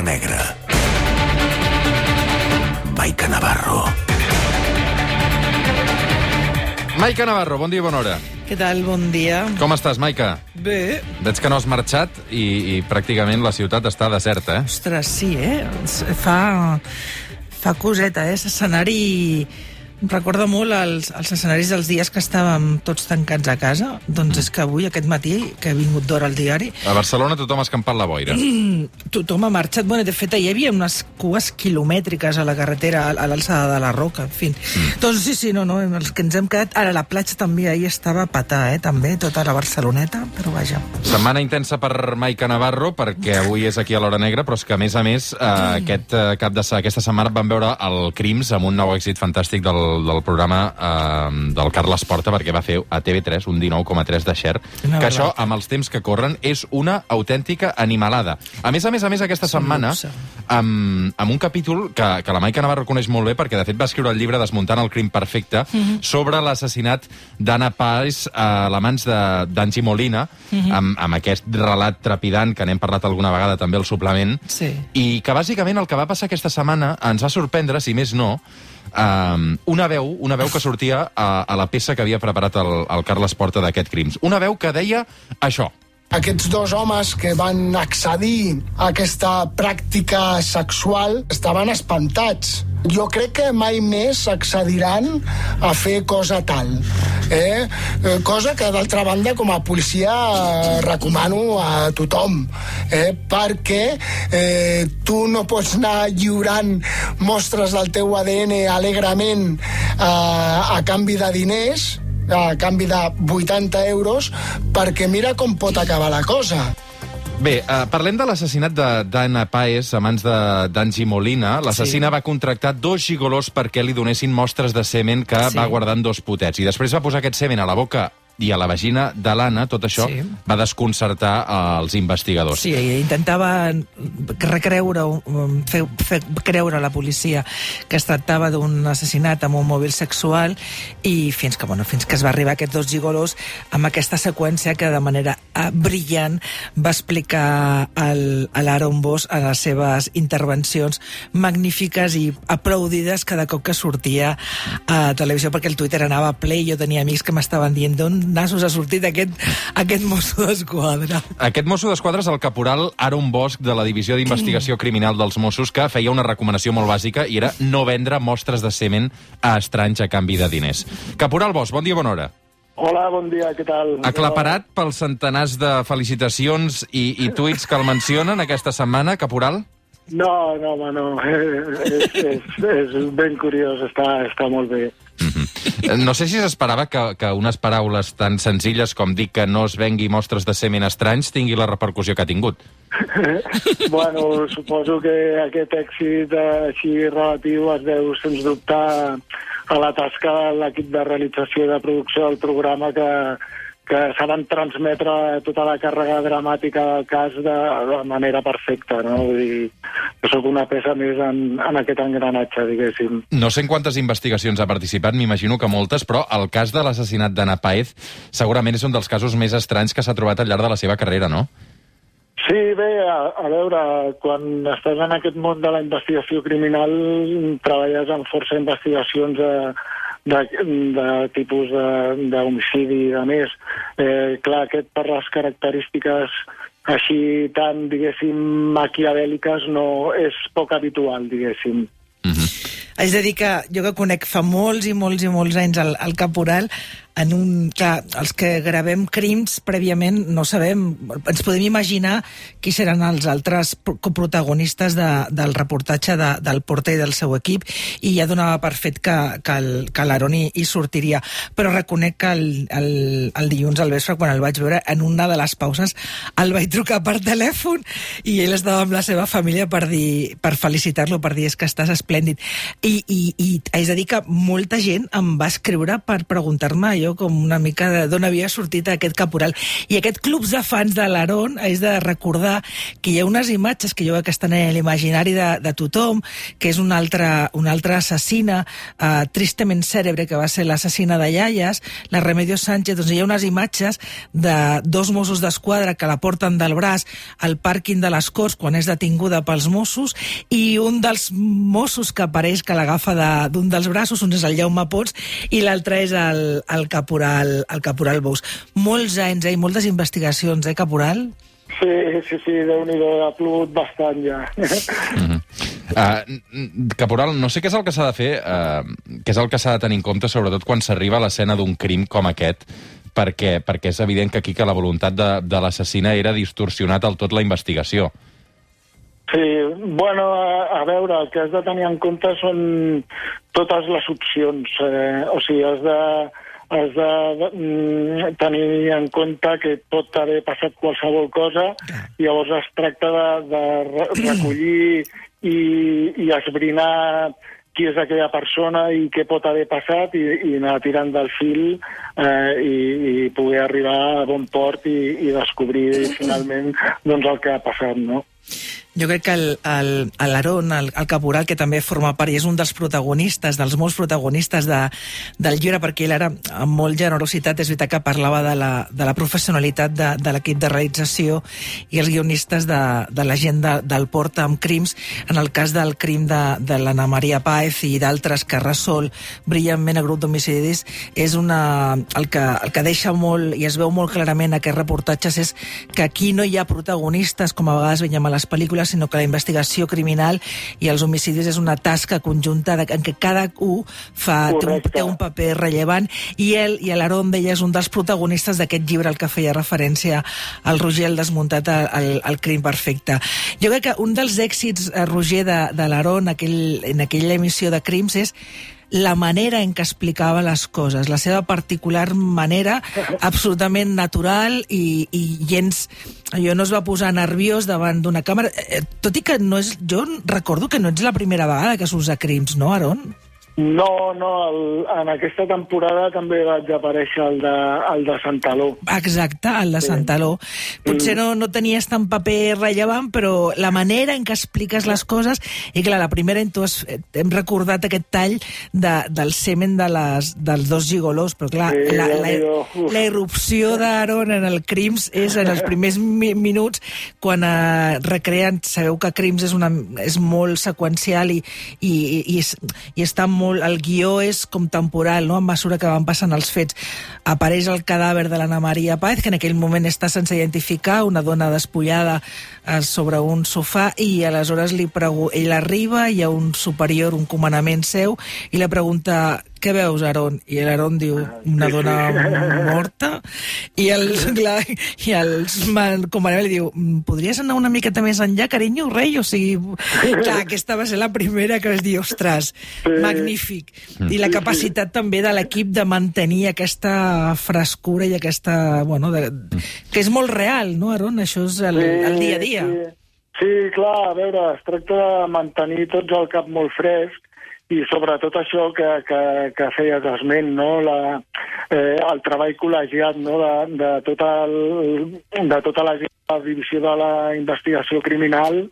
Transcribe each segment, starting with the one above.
l'hora negra. Maica Navarro. Maica Navarro, bon dia i bona hora. Què tal? Bon dia. Com estàs, Maica? Bé. Veig que no has marxat i, i pràcticament la ciutat està deserta, eh? Ostres, sí, eh? Fa, fa coseta, eh? L'escenari... Recorda molt els, els escenaris dels dies que estàvem tots tancats a casa. Doncs és que avui, aquest matí, que he vingut d'hora al diari, A Barcelona tothom ha escampat la boira. tothom ha marxat. Bueno, de fet, hi havia unes cues quilomètriques a la carretera, a l'alçada de la Roca, en fi. Mm. Doncs sí, sí, no, no, els que ens hem quedat... Ara, la platja també ahir estava a patar, eh, també, tota la Barceloneta, però vaja. Setmana intensa per Maica Navarro, perquè avui és aquí a l'Hora Negra, però és que, a més a més, eh, aquest eh, cap de aquesta setmana vam veure el Crims amb un nou èxit fantàstic del, del programa eh, del Carles Porta, perquè va fer a TV3 un 19,3 de share, Una que això, amb els temps que corren, és una autèntica animalada. A més a més, a més, aquesta setmana, amb, amb un capítol que, que la Maica Navarro coneix molt bé, perquè de fet va escriure el llibre Desmuntant el crim perfecte, sobre l'assassinat d'Anna Paz a la mans de- d'Angie Molina, amb, amb aquest relat trepidant que n'hem parlat alguna vegada també al suplement, Sí. i que bàsicament el que va passar aquesta setmana ens va sorprendre, si més no, um, una veu una veu que sortia a, a la peça que havia preparat el, el Carles Porta d'aquest crims. Una veu que deia això. Aquests dos homes que van accedir a aquesta pràctica sexual estaven espantats. Jo crec que mai més accediran a fer cosa tal. Eh? Eh, Cosa que, d'altra banda, com a policia eh, recomano a tothom. Eh? Perquè eh, tu no pots anar lliurant mostres del teu ADN alegrement eh, a canvi de diners, a canvi de 80 euros, perquè mira com pot acabar la cosa. Bé, uh, parlem de l'assassinat de- d'Anna Paes a mans de- d'Angie Molina. L'assassina sí. va contractar dos gigolors perquè li donessin mostres de semen que Sí. va guardant dos potets. I després va posar aquest semen a la boca i a la vagina de l'Anna. Tot això Sí. va desconcertar els investigadors. Sí, intentava recreure, um, fer, fer creure a la policia que es tractava d'un assassinat amb un mòbil sexual i fins que, bueno, fins que es va arribar a aquests dos gigolos amb aquesta seqüència que de manera brillant va explicar el, a l'Aaron Bosch a les seves intervencions magnífiques i aplaudides cada cop que sortia a televisió perquè el Twitter anava ple i jo tenia amics que m'estaven dient d'on nassos ha sortit aquest, aquest mosso d'esquadra. Aquest mosso d'esquadra és el caporal Aaron Bosch de la Divisió d'Investigació Criminal dels Mossos que feia una recomanació molt bàsica i era no vendre mostres de semen a estranys a canvi de diners. Caporal Bosch, bon dia, bona hora. Hola, bon dia, què tal? Aclaparat pels centenars de felicitacions i, i tuits que el mencionen aquesta setmana, Caporal? No, no, home, no. És, és, és ben curiós, està, està molt bé. Eh, No sé si s'esperava que, que unes paraules tan senzilles com dir que no es vengui mostres de semen estranys tingui la repercussió que ha tingut. bueno, suposo que aquest èxit eh, així relatiu es deu, sens dubte, a la tasca de l'equip de realització i de producció del programa que, que saben transmetre tota la càrrega dramàtica del cas de, de manera perfecta, no? Vull dir, jo sóc una peça més en, en aquest engranatge, diguéssim. No sé en quantes investigacions ha participat, m'imagino que moltes, però el cas de l'assassinat d'Anna Paez segurament és un dels casos més estranys que s'ha trobat al llarg de la seva carrera, no? Sí, bé, a, a veure, quan estàs en aquest món de la investigació criminal treballes en força investigacions de, de, de tipus de- d'homicidi i de més. Eh, clar, aquest per les característiques així tan, diguéssim, maquiavèliques no és poc habitual, diguéssim. Haig de dir que jo que conec fa molts i molts i molts anys el, el caporal, en un... Clar, els que gravem crims prèviament no sabem, ens podem imaginar qui seran els altres pro- coprotagonistes de, del reportatge de, del Porter i del seu equip i ja donava per fet que, que, el, que l'Aaron hi, hi sortiria. Però reconec que el, el, el dilluns al vespre, quan el vaig veure, en una de les pauses el vaig trucar per telèfon i ell estava amb la seva família per, dir, per felicitar-lo, per dir és que estàs esplèndid. I, i, I haig de dir que molta gent em va escriure per preguntar-me jo com una mica d'on havia sortit aquest caporal. I aquest clubs de fans de l'Aron és de recordar que hi ha unes imatges que jo crec que estan en l'imaginari de, de tothom, que és una altra, una altra assassina, uh, tristament cèrebre, que va ser l'assassina de Iaies, la Remedios Sánchez, doncs hi ha unes imatges de dos Mossos d'Esquadra que la porten del braç al pàrquing de les Corts quan és detinguda pels Mossos i un dels Mossos que apareix que l'agafa d'un de, dels braços, un és el Jaume Pots i l'altre és el, el, caporal, el caporal Bous. Molts anys, eh, i moltes investigacions, eh, caporal? Sí, sí, sí, déu-n'hi-do, ha plogut bastant ja. Mm -hmm. uh, caporal, no sé què és el que s'ha de fer, uh, què és el que s'ha de tenir en compte, sobretot quan s'arriba a l'escena d'un crim com aquest, perquè, perquè és evident que aquí que la voluntat de, de l'assassina era distorsionar del tot la investigació. Sí, bueno, a, a veure, el que has de tenir en compte són totes les opcions. Eh, o sigui, has de, has de, mm, tenir en compte que pot haver passat qualsevol cosa, i llavors es tracta de, de recollir i, i esbrinar qui és aquella persona i què pot haver passat i, i anar tirant del fil eh, i, i poder arribar a bon port i, i descobrir finalment doncs, el que ha passat, no? Jo crec que l'Aaron, el, el, el caporal, que també forma part i és un dels protagonistes, dels molts protagonistes de, del llibre, perquè ell ara, amb molt generositat, és veritat que parlava de la, de la professionalitat de, de l'equip de realització i els guionistes de, de la gent de, del Porta amb crims, en el cas del crim de, de l'Anna Maria Paez i d'altres que resol brillantment a grup d'homicidis, és una, el, que, el que deixa molt, i es veu molt clarament aquests reportatges, és que aquí no hi ha protagonistes, com a vegades veiem a les pel·lícules, sinó que la investigació criminal i els homicidis és una tasca conjunta de, en què cada un fa, té un, té un paper rellevant i ell i l'Aaron deia és un dels protagonistes d'aquest llibre al que feia referència al Roger el desmuntat al, al crim perfecte. Jo crec que un dels èxits, eh, Roger, de, de l'Aaron aquell, en aquella emissió de crims és la manera en què explicava les coses, la seva particular manera absolutament natural i, i gens... Jo no es va posar nerviós davant d'una càmera, eh, tot i que no és... Jo recordo que no ets la primera vegada que s'usa crims, no, Aaron? No, no, el, en aquesta temporada també vaig aparèixer el de, el de Santaló. Exacte, el de sí. Santaló. Potser no, no tenies tant paper rellevant, però la manera en què expliques les coses... I clar, la primera, tu has, hem recordat aquest tall de, del semen de les, dels dos gigolos, però clar, sí, la, la, la irrupció d'Aaron en el Crims és en els primers mi minuts, quan eh, recreen, sabeu que Crims és, una, és molt seqüencial i, i, i, i, i està molt molt, el guió és com temporal, no? a mesura que van passant els fets. Apareix el cadàver de l'Anna Maria Paz, que en aquell moment està sense identificar, una dona despullada sobre un sofà, i aleshores li ell arriba, hi ha un superior, un comandament seu, i li pregunta què veus, Aaron? I l'Aaron diu, una dona morta? I el, clar, i els comandament li diu, mm, podries anar una miqueta més enllà, carinyo, rei? O sigui, clar, aquesta va ser la primera que vas dir, ostres, magnífic. I la capacitat també de l'equip de mantenir aquesta frescura i aquesta, bueno, de, que és molt real, no, Aaron? Això és el, el dia a dia. Sí. Sí, clar, a veure, es tracta de mantenir tots el cap molt fresc i sobretot això que, que, que feies esment, no? la, eh, el treball col·legiat no? de, de, tot el, de tota la, la divisió de la investigació criminal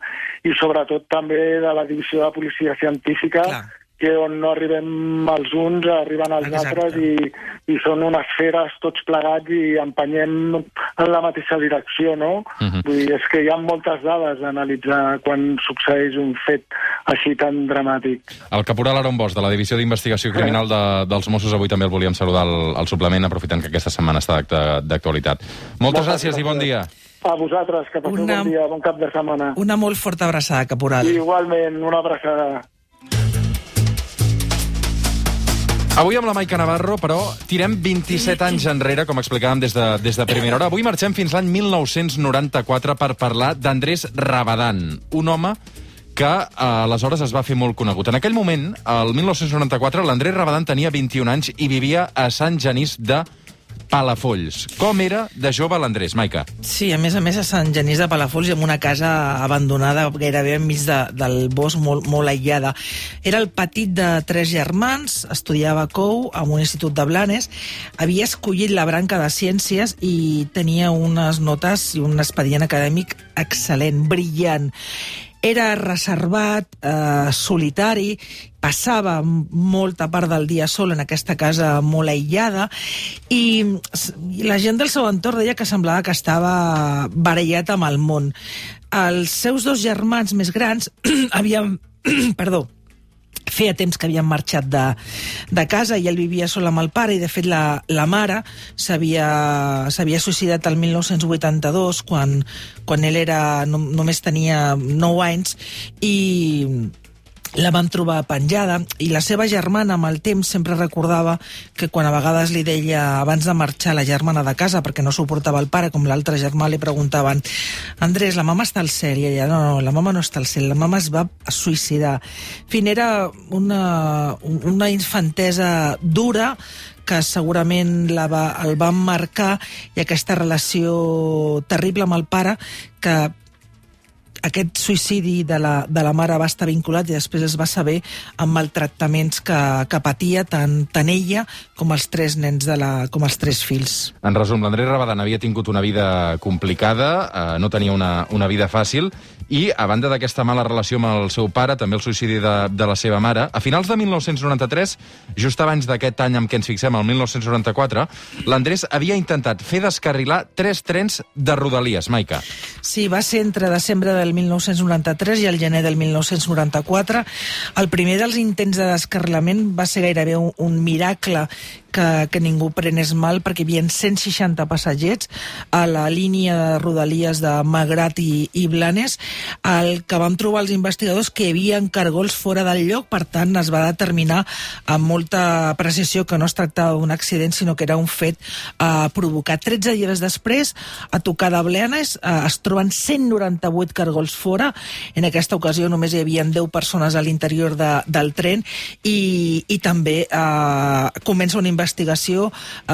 i sobretot també de la divisió de policia científica, Clar que on no arribem els uns, arriben els Exacte. altres i, i són unes feres tots plegats i empenyem en la mateixa direcció, no? Uh mhm. -huh. Vull dir, és que hi ha moltes dades a analitzar quan succeeix un fet així tan dramàtic. El caporal Aaron Bosch, de la Divisió d'Investigació Criminal de, dels Mossos, avui també el volíem saludar al, al suplement, aprofitant que aquesta setmana està d'actualitat. Moltes, Moltes gràcies, gràcies i bon dia. A vosaltres, que passeu una, bon dia, bon cap de setmana. Una molt forta abraçada, caporal. I igualment, una abraçada. Avui amb la Maica Navarro, però tirem 27 anys enrere, com explicàvem des de, des de primera hora. Avui marxem fins l'any 1994 per parlar d'Andrés Rabadan, un home que eh, aleshores es va fer molt conegut. En aquell moment, el 1994, l'Andrés Rabadan tenia 21 anys i vivia a Sant Genís de Palafolls. Com era de jove l'Andrés, Maica? Sí, a més a més a Sant Genís de Palafolls, en una casa abandonada gairebé enmig de, del bosc, molt, molt aïllada. Era el petit de tres germans, estudiava COU a un institut de Blanes, havia escollit la branca de ciències i tenia unes notes i un expedient acadèmic excel·lent, brillant era reservat, eh, solitari, passava molta part del dia sol en aquesta casa molt aïllada i, la gent del seu entorn deia que semblava que estava barallat amb el món. Els seus dos germans més grans havien... perdó, feia temps que havien marxat de, de casa i ell vivia sol amb el pare i de fet la, la mare s'havia suïcidat el 1982 quan, quan ell era, no, només tenia 9 anys i la van trobar penjada i la seva germana amb el temps sempre recordava que quan a vegades li deia abans de marxar la germana de casa perquè no suportava el pare com l'altre germà li preguntaven Andrés, la mama està al cel? I ella, no, no, la mama no està al cel la mama es va suïcidar. En fi, era una, una infantesa dura que segurament la va, el van marcar i aquesta relació terrible amb el pare que aquest suïcidi de la, de la mare va estar vinculat i després es va saber amb maltractaments que, que patia tant, tant ella com els tres nens de la, com els tres fills. En resum, l'Andrés Rabadan havia tingut una vida complicada, eh, no tenia una, una vida fàcil, i a banda d'aquesta mala relació amb el seu pare, també el suïcidi de, de la seva mare, a finals de 1993, just abans d'aquest any amb què ens fixem, el 1994, l'Andrés havia intentat fer descarrilar tres trens de Rodalies, Maica. Sí, va ser entre desembre del 1993 i el gener del 1994. El primer dels intents de descarrilament va ser gairebé un, un miracle que, que ningú prenés mal perquè hi havia 160 passatgers a la línia de rodalies de Magrat i, i Blanes. El que vam trobar els investigadors que hi havia cargols fora del lloc per tant es va determinar amb molta precisió que no es tractava d'un accident sinó que era un fet eh, provocat. 13 dies després a tocar de Blanes eh, es troben 198 cargols fora. En aquesta ocasió només hi havia 10 persones a l'interior de, del tren i, i també eh, comença un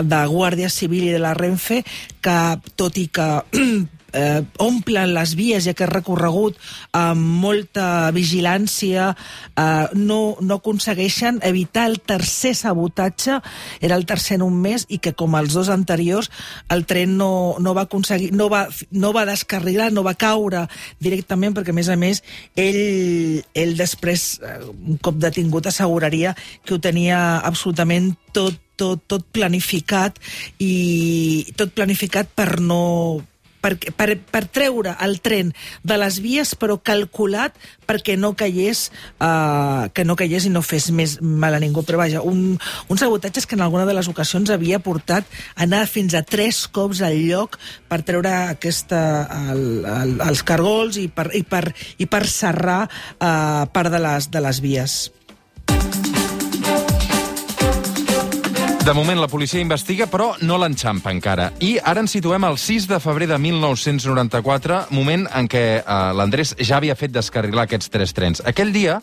de Guàrdia Civil i de la Renfe que, tot i que eh, omplen les vies i aquest recorregut amb molta vigilància eh, no, no aconsegueixen evitar el tercer sabotatge. Era el tercer en un mes i que com els dos anteriors el tren no, no va aconseguir no va, no va descarrilar, no va caure directament perquè a més a més ell, ell després eh, un cop detingut asseguraria que ho tenia absolutament tot tot, tot planificat i tot planificat per no per, per, per treure el tren de les vies, però calculat perquè no caigués, uh, que no caigués i no fes més mal a ningú. Però vaja, un, un sabotatge que en alguna de les ocasions havia portat a anar fins a tres cops al lloc per treure aquesta, el, el, els cargols i per, i per, i per serrar uh, part de les, de les vies. De moment, la policia investiga, però no l'enxampa encara. I ara ens situem al 6 de febrer de 1994, moment en què eh, l'Andrés ja havia fet descarrilar aquests tres trens. Aquell dia,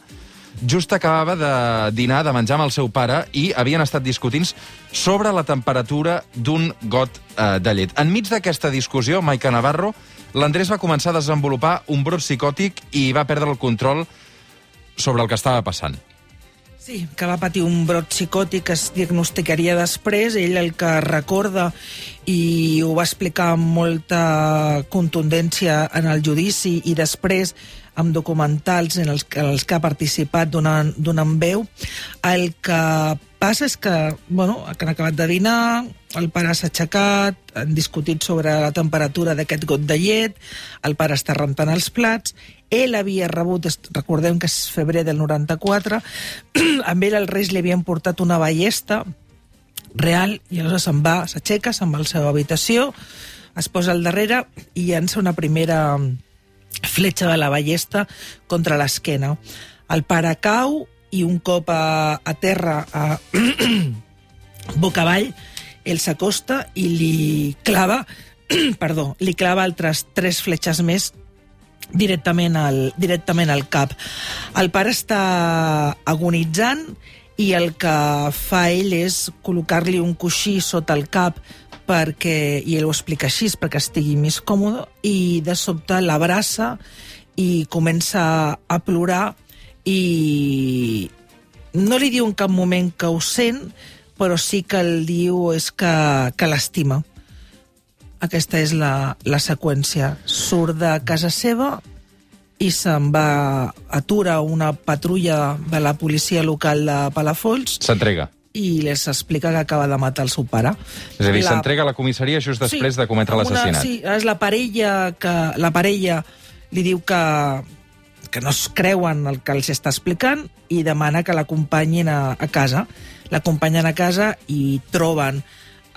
just acabava de dinar, de menjar amb el seu pare, i havien estat discutint sobre la temperatura d'un got eh, de llet. Enmig d'aquesta discussió, Maica Navarro, l'Andrés va començar a desenvolupar un brot psicòtic i va perdre el control sobre el que estava passant. Sí, que va patir un brot psicòtic que es diagnosticaria després. Ell el que recorda i ho va explicar amb molta contundència en el judici i després amb documentals en els, en els que ha participat donant, donant veu. El que passa és que, bueno, que han acabat de dinar, el pare s'ha aixecat, han discutit sobre la temperatura d'aquest got de llet, el pare està rentant els plats, ell havia rebut, recordem que és febrer del 94, amb ell els Reis li havien portat una ballesta real, i aleshores se'n va, s'aixeca, se'n va a la seva habitació, es posa al darrere i llança una primera fletxa de la ballesta contra l'esquena. El pare cau i un cop a, a terra, a boca avall, ell s'acosta i li clava, perdó, li clava altres tres fletxes més directament al, directament al cap. El pare està agonitzant i el que fa ell és col·locar-li un coixí sota el cap perquè, i ell ho explica així, perquè estigui més còmode, i de sobte l'abraça i comença a plorar i no li diu en cap moment que ho sent, però sí que el diu és que, que l'estima. Aquesta és la, la seqüència. Surt de casa seva i se'n va, atura una patrulla de la policia local de Palafolls S'entrega. i les explica que acaba de matar el seu pare. És a dir, La- s'entrega a la comissaria just després de cometre l'assassinat. Sí, és la parella que la parella li diu que que no es creuen el que els està explicant i demana que l'acompanyin a, a casa. L'acompanyen a casa i troben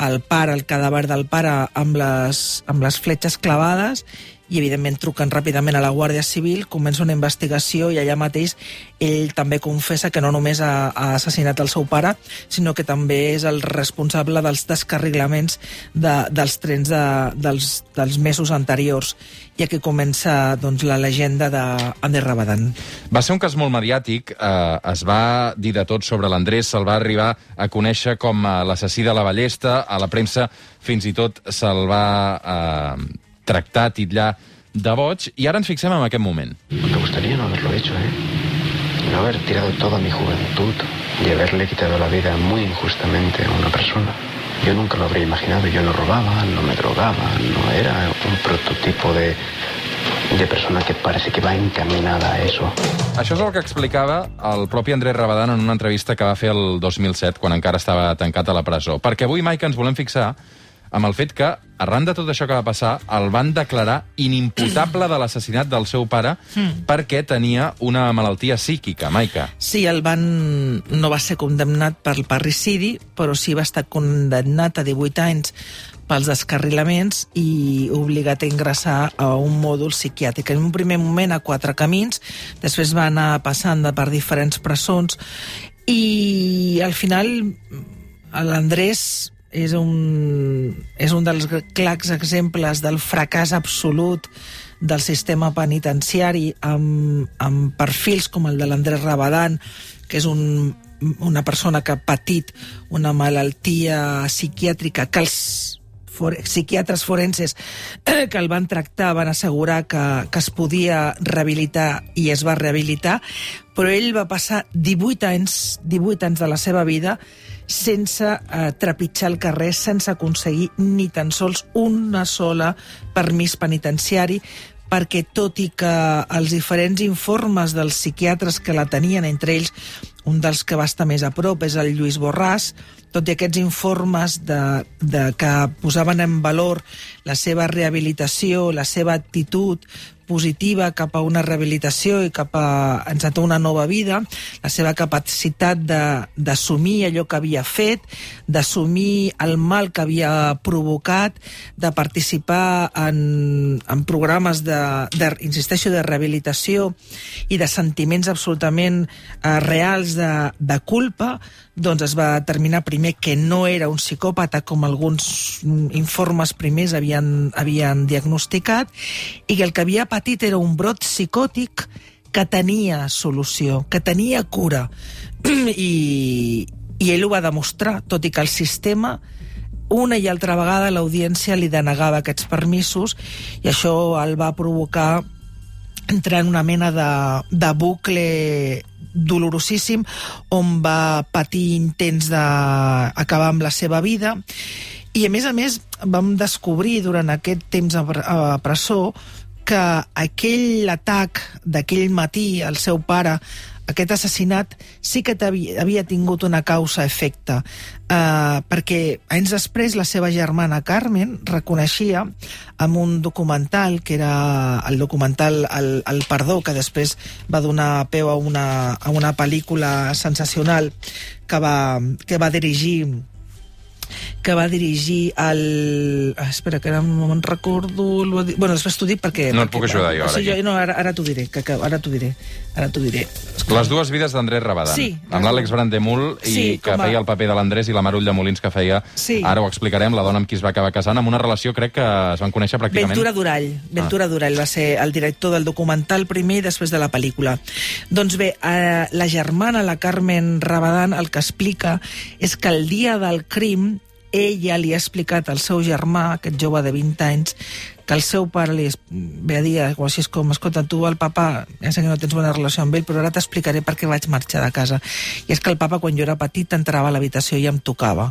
el pare, el cadàver del pare amb les, amb les fletxes clavades i evidentment truquen ràpidament a la Guàrdia Civil, comença una investigació i allà mateix ell també confessa que no només ha, ha assassinat el seu pare, sinó que també és el responsable dels descarrilaments de, dels trens de, dels, dels mesos anteriors. I aquí comença doncs, la llegenda d'Ander Rabadan. Va ser un cas molt mediàtic, eh, es va dir de tot sobre l'Andrés, se'l va arribar a conèixer com a l'assassí de la ballesta, a la premsa fins i tot se'l va eh, tractar, titllar de boig, i ara ens fixem en aquest moment. Me gustaría no haberlo hecho, ¿eh? No haber tirado toda mi juventud y haberle quitado la vida muy injustamente a una persona. Yo nunca lo habría imaginado. Yo no robaba, no me drogaba, no era un prototipo de, de persona que parece que va encaminada a eso. Això és el que explicava el propi Andrés Rabadan en una entrevista que va fer el 2007, quan encara estava tancat a la presó. Perquè avui, Maica, ens volem fixar amb el fet que, arran de tot això que va passar, el van declarar inimputable de l'assassinat del seu pare perquè tenia una malaltia psíquica, Maica. Sí, el van... no va ser condemnat per parricidi, però sí va estar condemnat a 18 anys pels descarrilaments i obligat a ingressar a un mòdul psiquiàtric. En un primer moment a quatre camins, després va anar passant de per diferents presons i al final l'Andrés és un, és un dels clars exemples del fracàs absolut del sistema penitenciari amb, amb perfils com el de l'Andrés Rabadan, que és un, una persona que ha patit una malaltia psiquiàtrica que els for, psiquiatres forenses que el van tractar van assegurar que, que es podia rehabilitar i es va rehabilitar, però ell va passar 18 anys, 18 anys de la seva vida sense eh, trepitjar el carrer, sense aconseguir ni tan sols una sola permís penitenciari, perquè tot i que els diferents informes dels psiquiatres que la tenien, entre ells un dels que va estar més a prop és el Lluís Borràs, tot i aquests informes de, de que posaven en valor la seva rehabilitació, la seva actitud positiva cap a una rehabilitació i cap a encetar una nova vida, la seva capacitat d'assumir allò que havia fet, d'assumir el mal que havia provocat, de participar en, en programes de, de, insisteixo, de rehabilitació i de sentiments absolutament eh, reals de, de culpa, doncs es va determinar primer que no era un psicòpata com alguns mm, informes primers havien, havien diagnosticat i que el que havia patit era un brot psicòtic que tenia solució, que tenia cura. I, I ell ho va demostrar, tot i que el sistema una i altra vegada l'audiència li denegava aquests permisos i això el va provocar entrar en una mena de, de bucle dolorosíssim on va patir intents d'acabar amb la seva vida. I a més a més vam descobrir durant aquest temps a pre- a presó que aquell atac d'aquell matí al seu pare aquest assassinat sí que havia tingut una causa-efecte, eh, perquè anys després la seva germana Carmen reconeixia amb un documental, que era el documental El, el Perdó, que després va donar peu a una, a una pel·lícula sensacional que va, que va dirigir que va dirigir el... Ah, espera, que ara no me'n recordo... Bueno, després t'ho dic perquè... No et puc ajudar jo, ara, Sí, aquí. no, ara, ara t'ho diré, que, que, ara t'ho diré. Ara t'ho diré. Les dues vides d'Andrés Rabadan. Sí. Amb l'Àlex Brandemul, i Sí, que a- feia el paper de l'Andrés, i la Marull de Molins, que feia... Sí. Ara ho explicarem, la dona amb qui es va acabar casant, amb una relació, crec que es van conèixer pràcticament... Ventura Durall. Ventura ah. Durall va ser el director del documental primer i després de la pel·lícula. Doncs bé, eh, la germana, la Carmen Rabadan, el que explica és que el dia del crim ella li ha explicat al seu germà, aquest jove de 20 anys, que el seu pare li ve a dir o així és com, escolta, tu el papa ja sé que no tens bona relació amb ell, però ara t'explicaré per què vaig marxar de casa. I és que el papa, quan jo era petit, entrava a l'habitació i em tocava.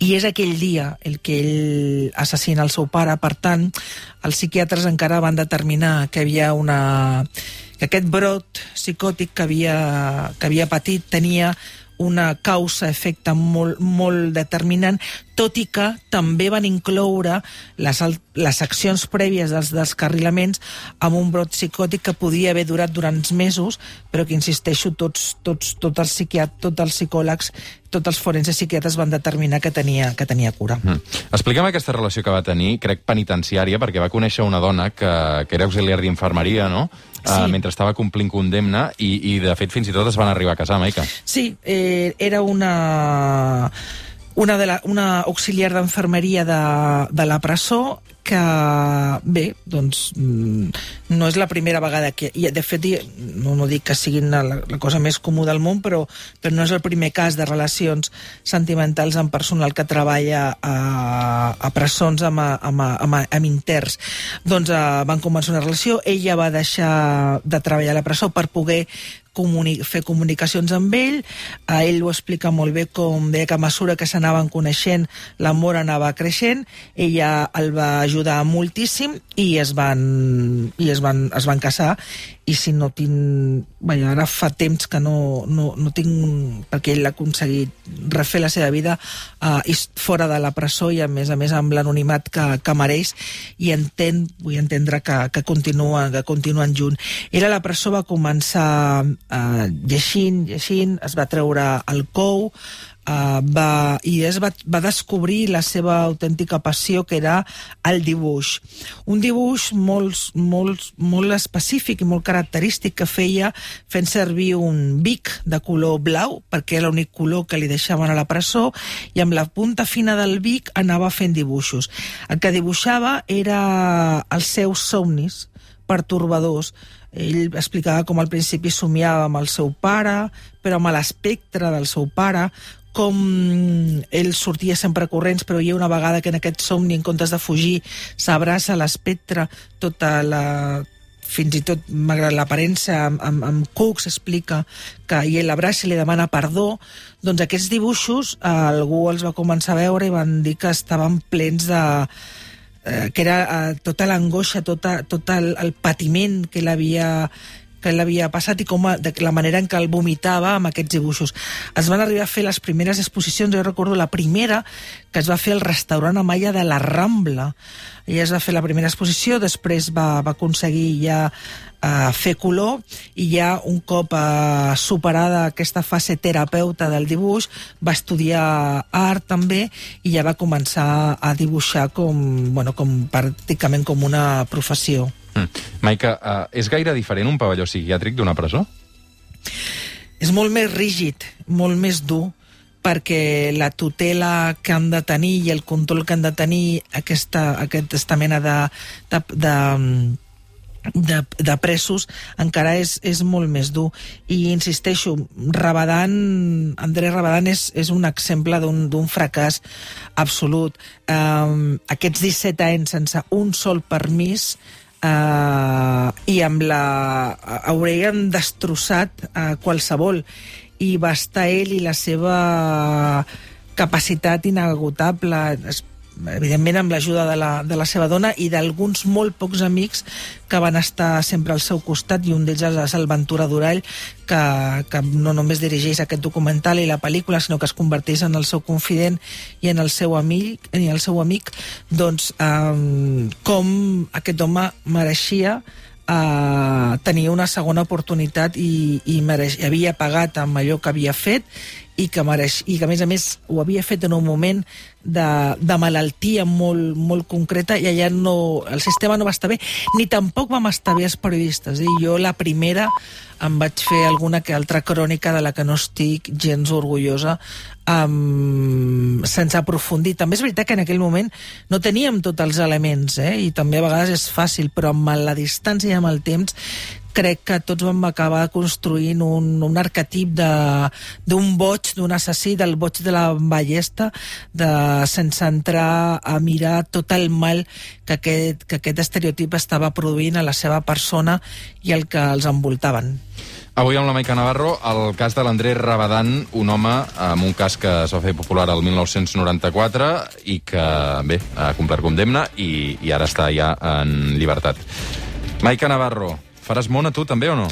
I és aquell dia el que ell assassina el seu pare. Per tant, els psiquiatres encara van determinar que havia una... que aquest brot psicòtic que havia, que havia patit tenia una causa-efecte molt, molt determinant, tot i que també van incloure les, les accions prèvies dels descarrilaments amb un brot psicòtic que podia haver durat durant mesos, però que, insisteixo, tots, tots, tots, els, psiquiat, tots els psicòlegs, tots els forenses psiquiatres van determinar que tenia, que tenia cura. Mm. Explica'm aquesta relació que va tenir, crec penitenciària, perquè va conèixer una dona que, que era auxiliar d'infermeria, no?, Sí. uh, mentre estava complint condemna, i, i de fet fins i tot es van arribar a casar, Maica. Sí, eh, era una, una, de la, una auxiliar d'enfermeria de, de la presó que, bé, doncs, mm, no és la primera vegada que... I, de fet, no, no dic que siguin la, la cosa més comú del món, però, però no és el primer cas de relacions sentimentals amb personal que treballa a, a presons amb, amb, amb, amb interns. Doncs eh, van començar una relació, ella va deixar de treballar a la presó per poder comuni fer comunicacions amb ell, a ell ho explica molt bé com deia que a mesura que s'anaven coneixent l'amor anava creixent, ella el va ajudar moltíssim i es van, i es van, es van casar i si no tinc... Vaja, ara fa temps que no, no, no tinc... perquè ell ha aconseguit refer la seva vida uh, fora de la presó i a més a més amb l'anonimat que, que mereix i entén, vull entendre que, que, continua, que continuen junt. Ell a la presó va començar uh, llegint, llegint, es va treure el cou, uh, va, i es va, va descobrir la seva autèntica passió, que era el dibuix. Un dibuix molt, molt, molt específic i molt característic que feia fent servir un bic de color blau, perquè era l'únic color que li deixaven a la presó, i amb la punta fina del bic anava fent dibuixos. El que dibuixava era els seus somnis pertorbadors. Ell explicava com al principi somiava amb el seu pare, però amb l'espectre del seu pare, com ell sortia sempre corrents, però hi ha una vegada que en aquest somni, en comptes de fugir, s'abraça l'espectre, tota la fins i tot, malgrat l'aparença, amb, amb, amb Cook s'explica que i l'abraça i li demana perdó, doncs aquests dibuixos eh, algú els va començar a veure i van dir que estaven plens de, eh, que era eh, tota l'angoixa, tota, tot el, el patiment que l'havia que l'havia passat i com a, de la manera en què el vomitava amb aquests dibuixos. Es van arribar a fer les primeres exposicions, jo recordo la primera que es va fer al restaurant Amaya de la Rambla. Ella es va fer la primera exposició, després va, va aconseguir ja uh, fer color i ja un cop uh, superada aquesta fase terapeuta del dibuix va estudiar art també i ja va començar a dibuixar com, bueno, com pràcticament com una professió. Mm. Maica, uh, és gaire diferent un pavelló psiquiàtric d'una presó? És molt més rígid, molt més dur, perquè la tutela que han de tenir i el control que han de tenir aquesta, aquesta mena de, de, de, de, de presos encara és, és molt més dur. I insisteixo, Rabadan, André Rabadan és, és un exemple d'un fracàs absolut. Um, aquests 17 anys sense un sol permís uh, i amb la... haurien destrossat uh, qualsevol. I va estar ell i la seva capacitat inagotable. Es- evidentment amb l'ajuda de, la, de la seva dona i d'alguns molt pocs amics que van estar sempre al seu costat i un d'ells és el Ventura Durall que, que no només dirigeix aquest documental i la pel·lícula sinó que es converteix en el seu confident i en el seu amic, i el seu amic. Doncs um, com aquest home mereixia uh, tenir una segona oportunitat i, i, mereix, havia pagat amb allò que havia fet i que, mereix, i que a més a més ho havia fet en un moment de, de malaltia molt, molt concreta i allà no, el sistema no va estar bé ni tampoc vam estar bé els periodistes eh? jo la primera em vaig fer alguna que altra crònica de la que no estic gens orgullosa um, sense aprofundir també és veritat que en aquell moment no teníem tots els elements eh? i també a vegades és fàcil però amb la distància i amb el temps crec que tots vam acabar construint un, un arquetip d'un boig, d'un assassí, del boig de la ballesta, de, sense entrar a mirar tot el mal que aquest, que aquest estereotip estava produint a la seva persona i el que els envoltaven. Avui amb la Maica Navarro, el cas de l'Andrés Rabadan, un home amb un cas que es va fer popular el 1994 i que, bé, ha complert condemna i, i ara està ja en llibertat. Maica Navarro, faràs mona tu també o no?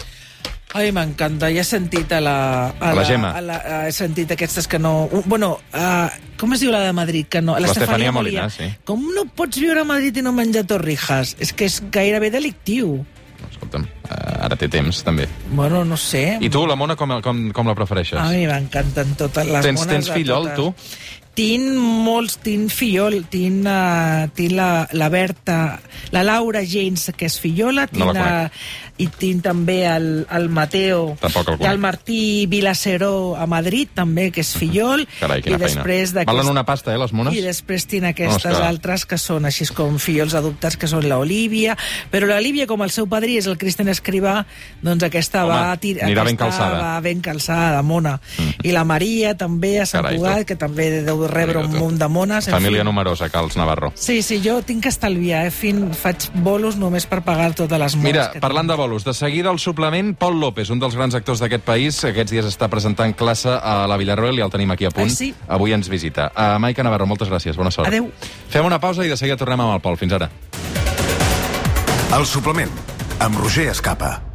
Ai, m'encanta. Ja he sentit a la... A la Gemma. A la, he sentit aquestes que no... Bueno, uh, com es diu la de Madrid? Que no, L'Estefania Molina, sí. Com no pots viure a Madrid i no menjar torrijas? És que és gairebé delictiu. Escolta'm, uh, ara té temps, també. Bueno, no sé. I tu, la mona, com, com, com la prefereixes? A mi m'encanten totes les tens, mones. Tens fillol, tu? Tinc molts, tinc fillol, tinc, uh, tinc la, la Berta, la Laura James, que és fillola, tinc no la uh, i tinc també el, el Mateo Tampoc el el Martí Vilaceró a Madrid, també, que és fillol. Carai, quina i després. Valen una pasta, eh, les mones? I després tinc aquestes no, altres que són així com fillols adoptats, que són l'Olivia, però l'Olivia, com el seu padrí és el Cristian Escrivà, doncs aquesta Home, va... Tir anirà ben calçada. Va ben calçada, mona. Mm. I la Maria també, a Sant Carai, Cugat, que també deu rebre un munt de mones. en Família fi. numerosa, Carls Navarro. Sí, sí, jo tinc que estalviar, eh? Fin, faig bolos només per pagar totes les mones Mira, parlant tinc. de bolos, de seguida el suplement, Pol López, un dels grans actors d'aquest país, aquests dies està presentant classe a la Villarroel i el tenim aquí a punt. Ah, sí? Avui ens visita. Uh, Maica Navarro, moltes gràcies, bona sort. Adéu. Fem una pausa i de seguida tornem amb el Pol. Fins ara. El suplement, amb Roger Escapa.